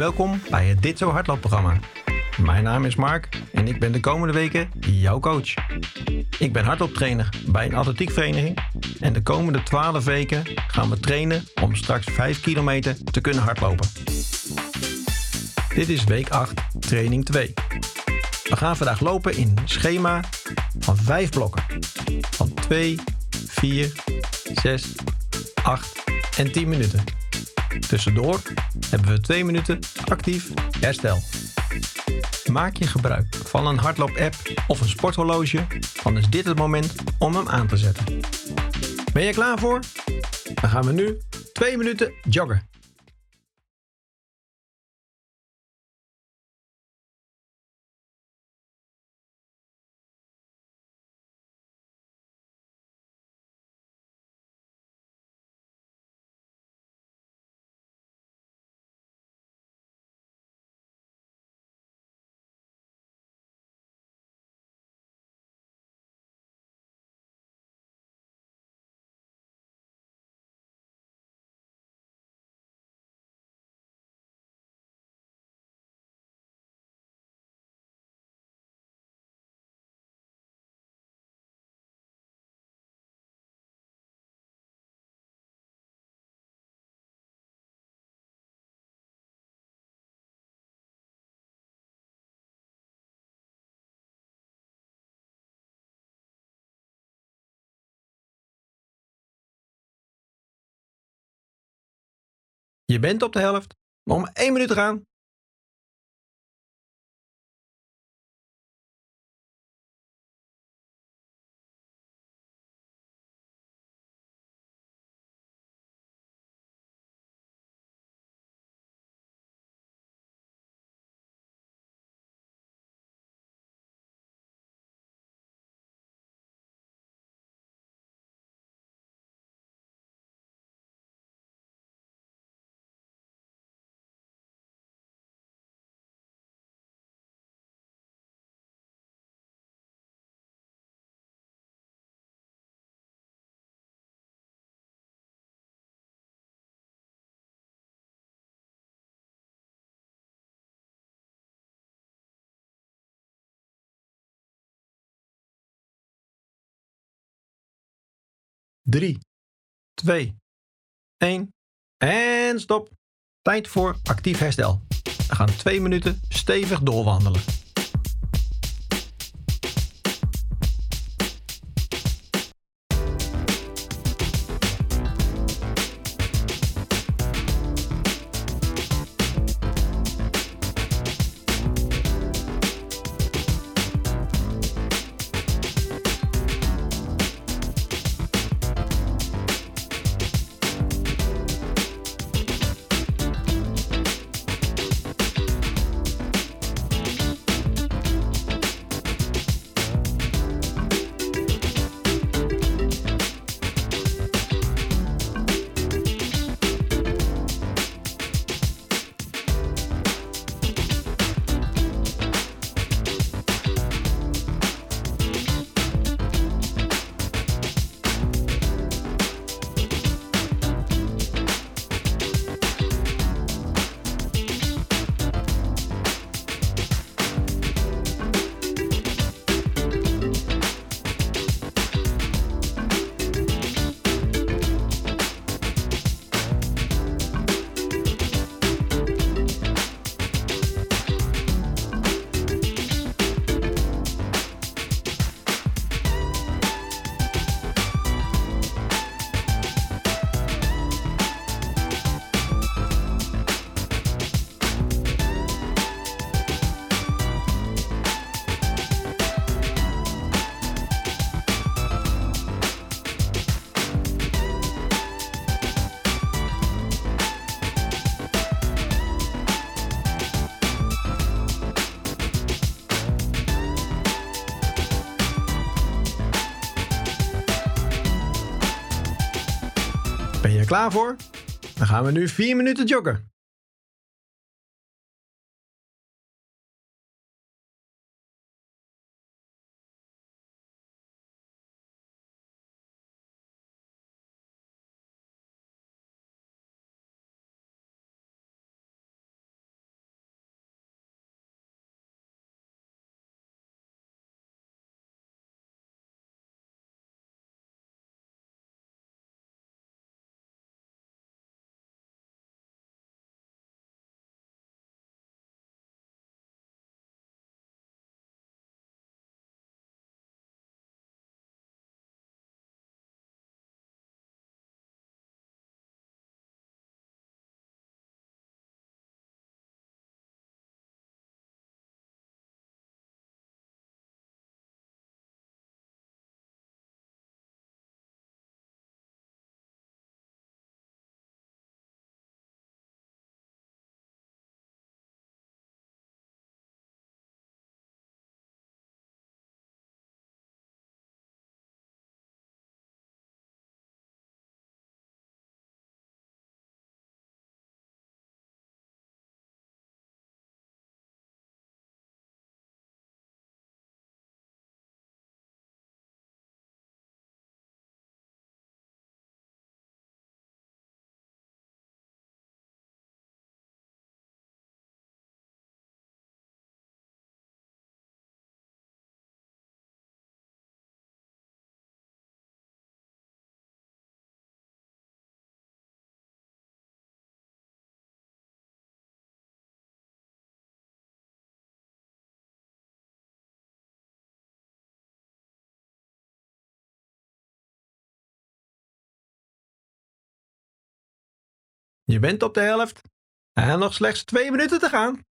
Welkom bij het Dit Zo Hardloopprogramma. Mijn naam is Mark en ik ben de komende weken jouw coach. Ik ben hardlooptrainer bij een atletiekvereniging en de komende 12 weken gaan we trainen om straks 5 kilometer te kunnen hardlopen. Dit is week 8, training 2. We gaan vandaag lopen in een schema van 5 blokken. Van 2, 4, 6, 8 en 10 minuten. Tussendoor hebben we 2 minuten actief herstel. Maak je gebruik van een hardloop-app of een sporthorloge, dan is dit het moment om hem aan te zetten. Ben je klaar voor? Dan gaan we nu 2 minuten joggen. Je bent op de helft, maar 1 minuut te gaan. Drie, twee, één en stop. Tijd voor actief herstel. We gaan twee minuten stevig doorwandelen. Klaar voor? Dan gaan we nu 4 minuten joggen. Je bent op de helft. En nog slechts twee minuten te gaan.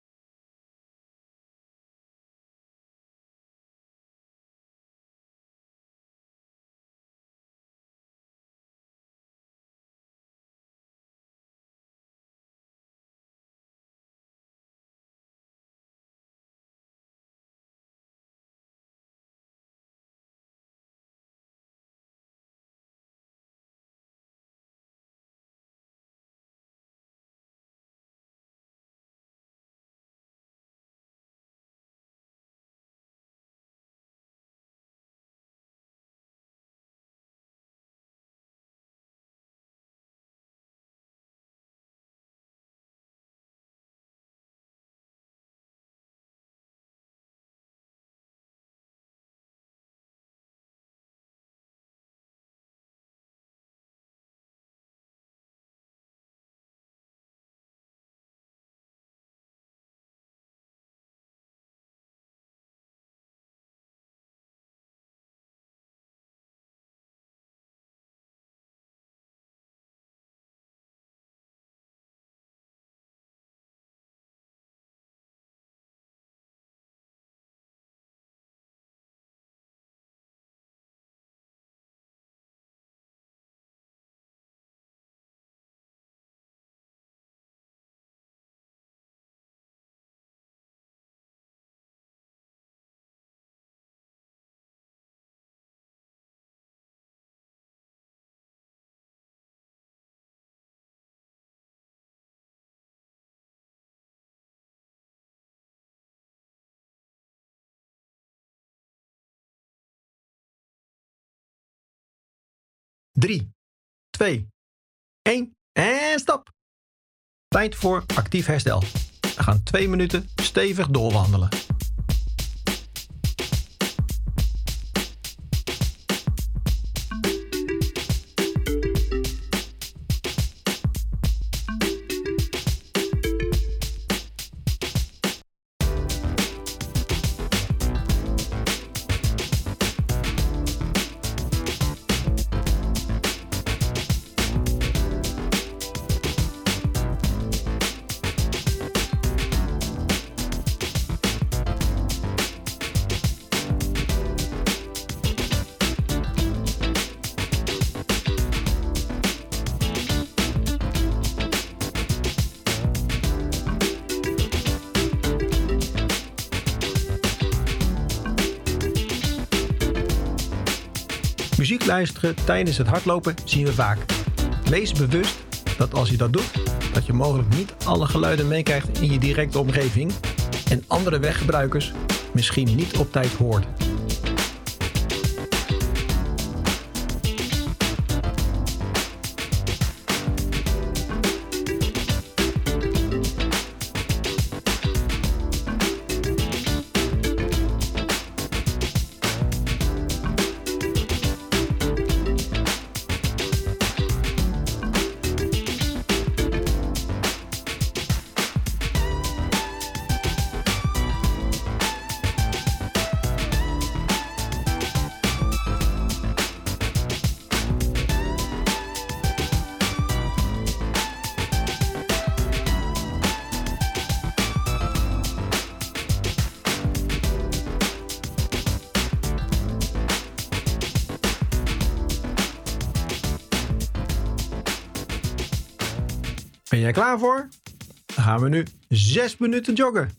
Drie, twee, één en stop. Tijd voor actief herstel. We gaan twee minuten stevig doorwandelen. Muziek luisteren tijdens het hardlopen zien we vaak. Wees bewust dat als je dat doet, dat je mogelijk niet alle geluiden meekrijgt in je directe omgeving en andere weggebruikers misschien niet op tijd hoort. Jij klaar voor? Dan gaan we nu 6 minuten joggen.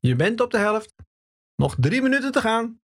Je bent op de helft. Nog drie minuten te gaan.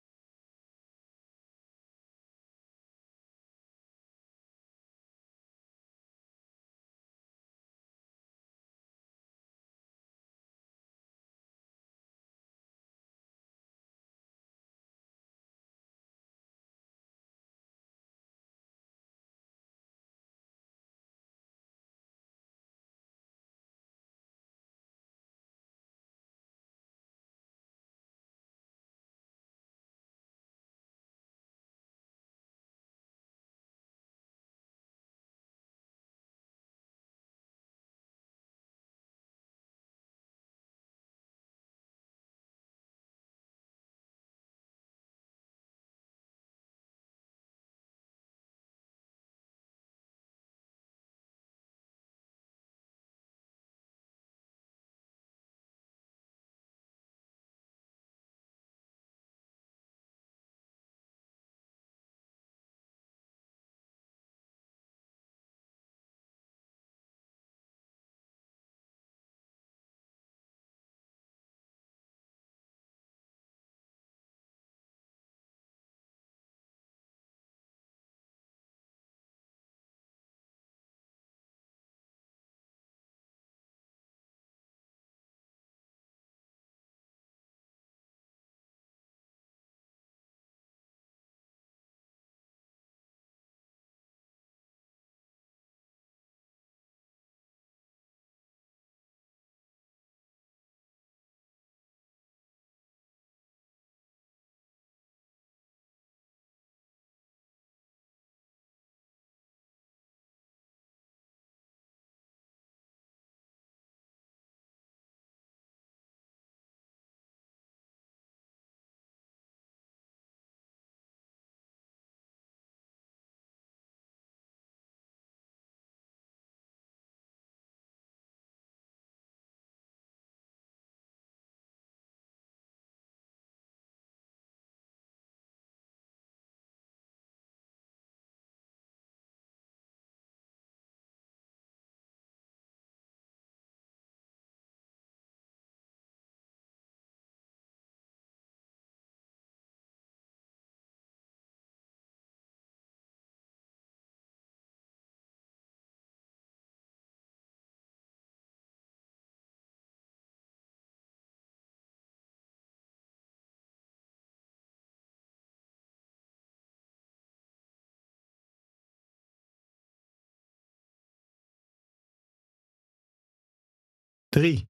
Drie,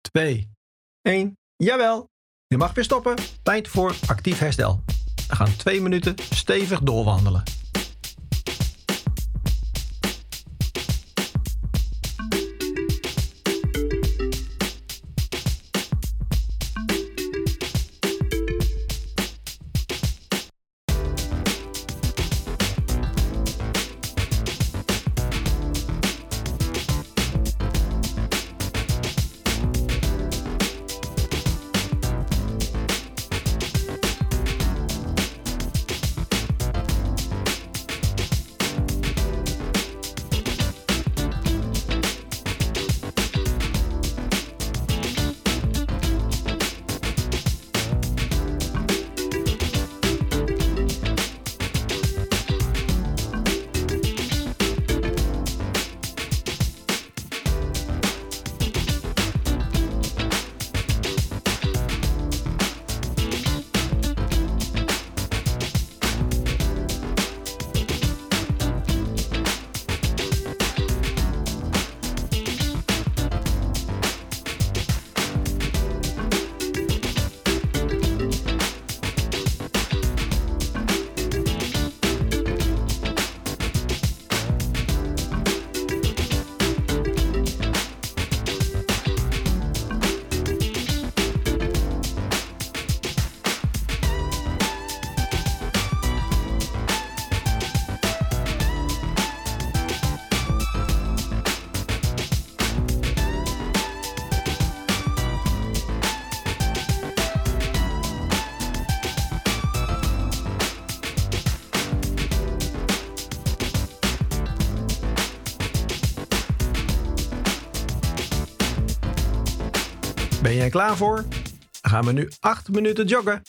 twee, één. Jawel, je mag weer stoppen. Tijd voor actief herstel. We gaan twee minuten stevig doorwandelen. Jij klaar voor? gaan we nu 8 minuten joggen.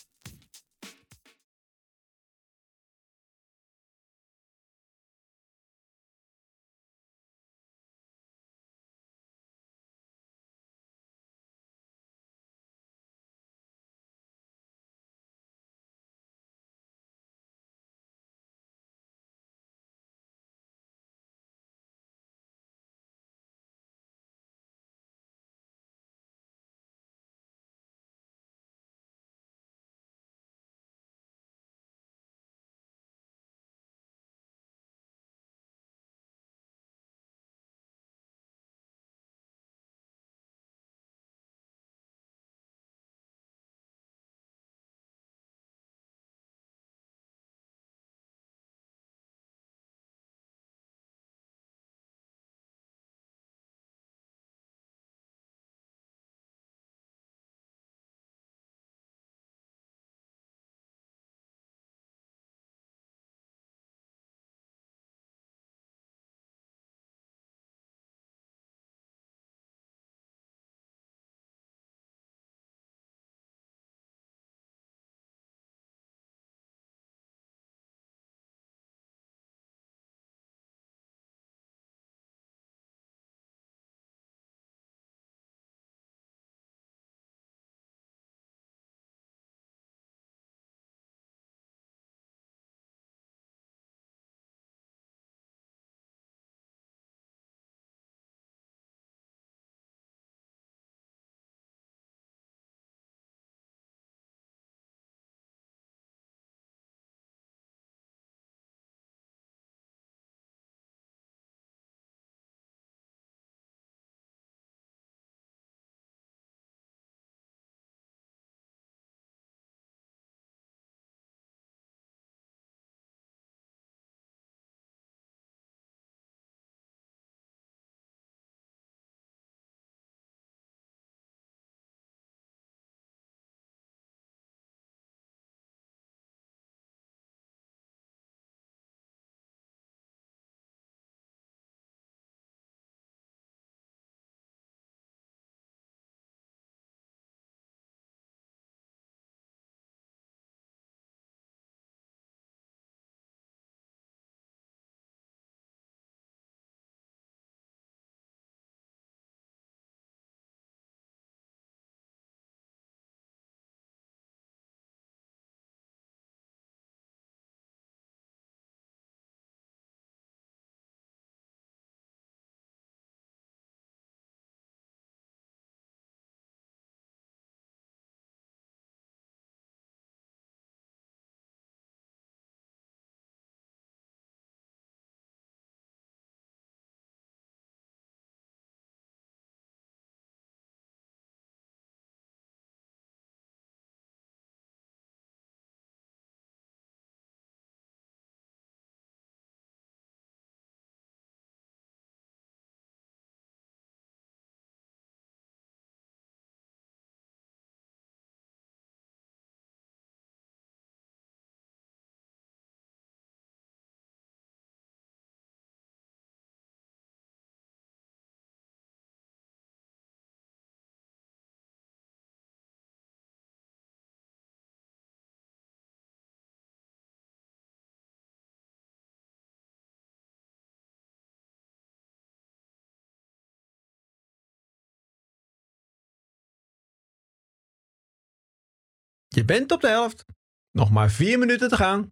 Je bent op de helft. Nog maar 4 minuten te gaan.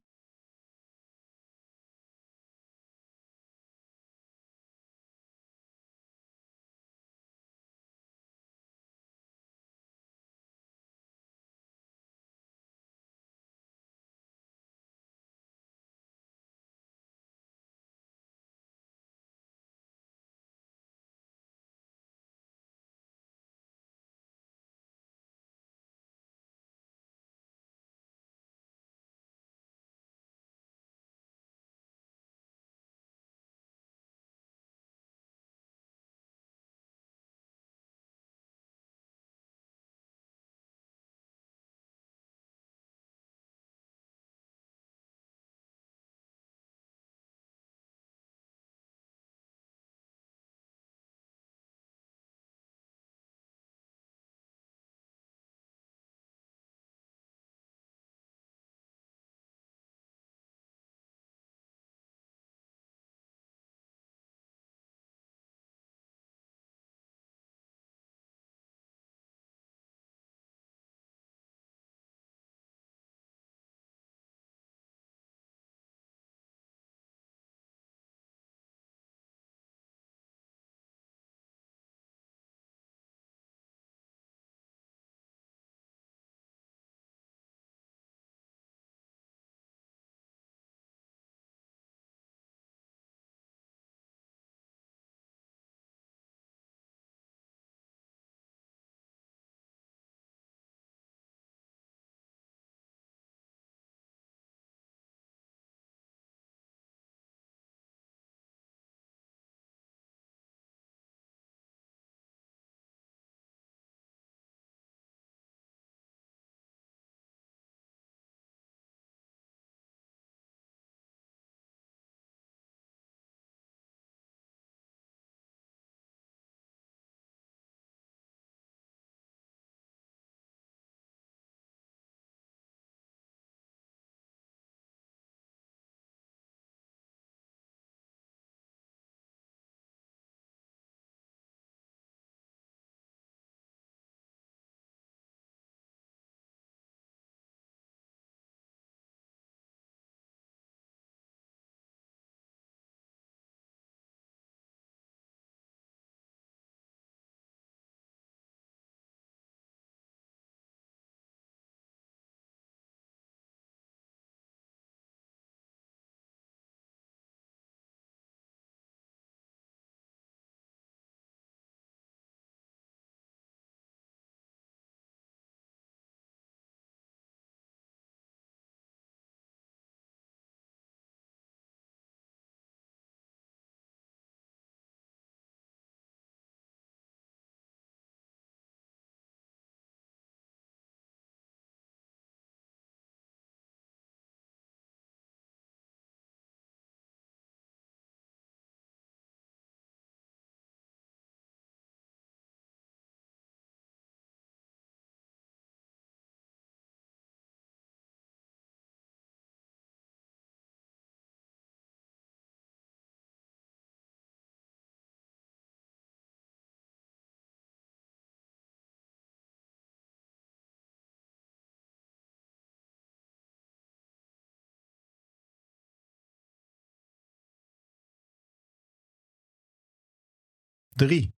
3,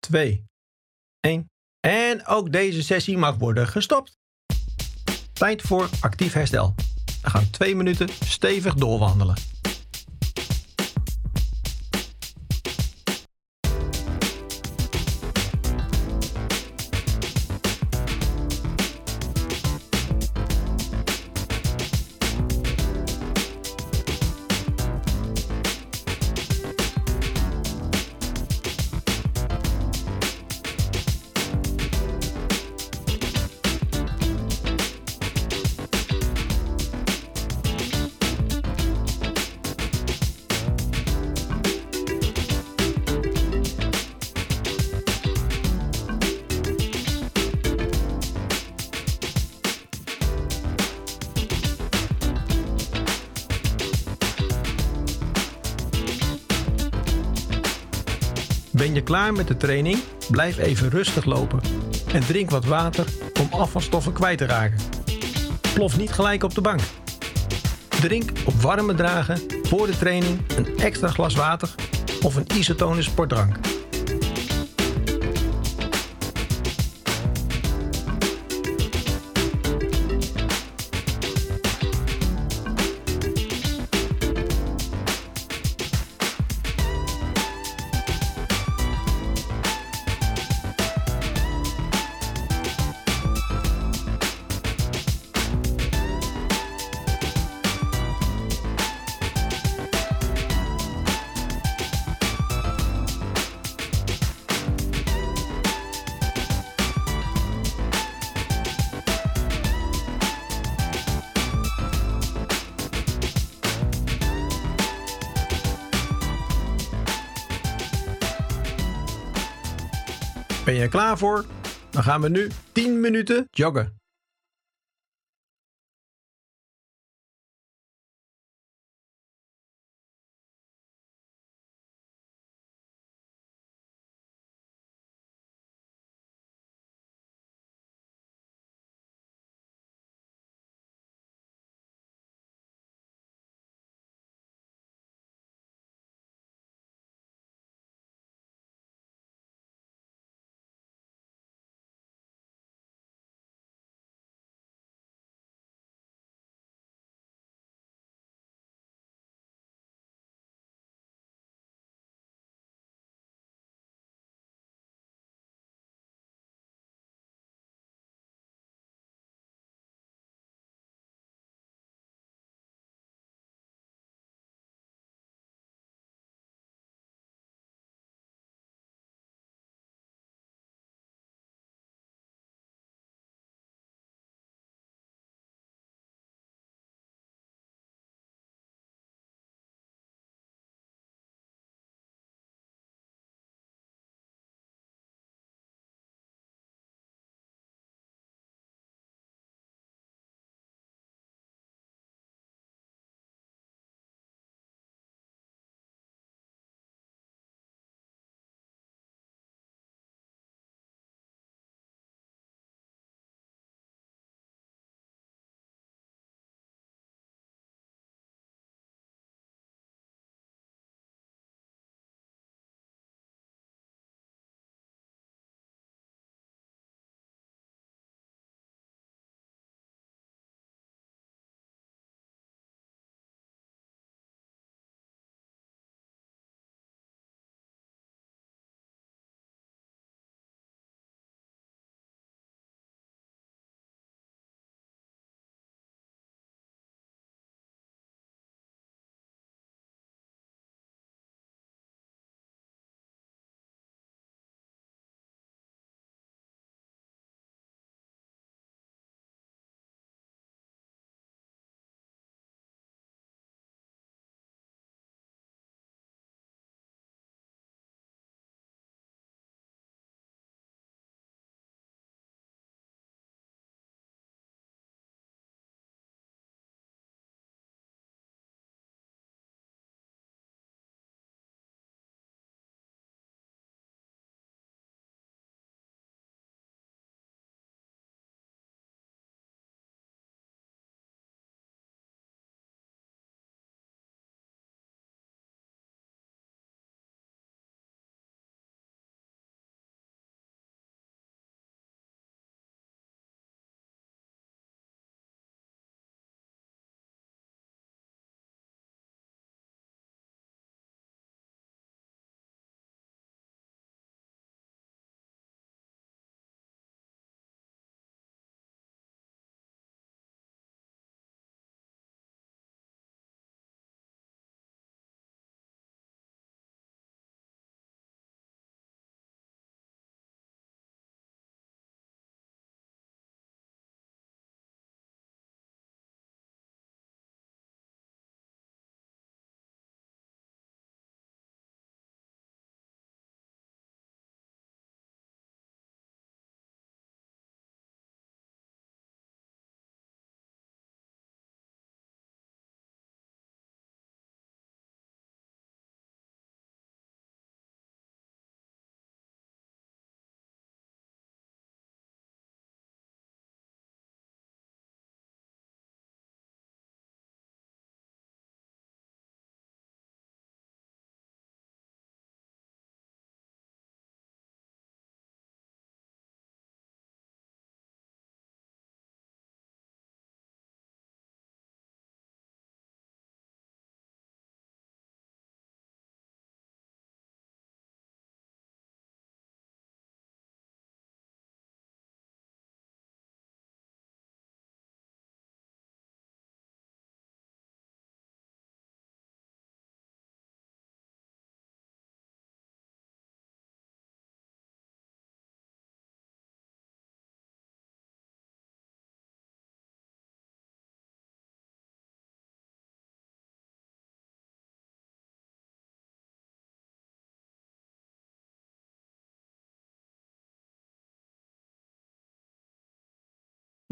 2, 1. En ook deze sessie mag worden gestopt. Tijd voor actief herstel. We gaan twee minuten stevig doorwandelen. Ben je klaar met de training? Blijf even rustig lopen en drink wat water om afvalstoffen kwijt te raken. Plof niet gelijk op de bank. Drink op warme dragen voor de training een extra glas water of een isotone sportdrank. Je klaar voor? Dan gaan we nu 10 minuten joggen.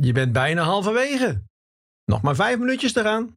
Je bent bijna halverwege. Nog maar vijf minuutjes eraan.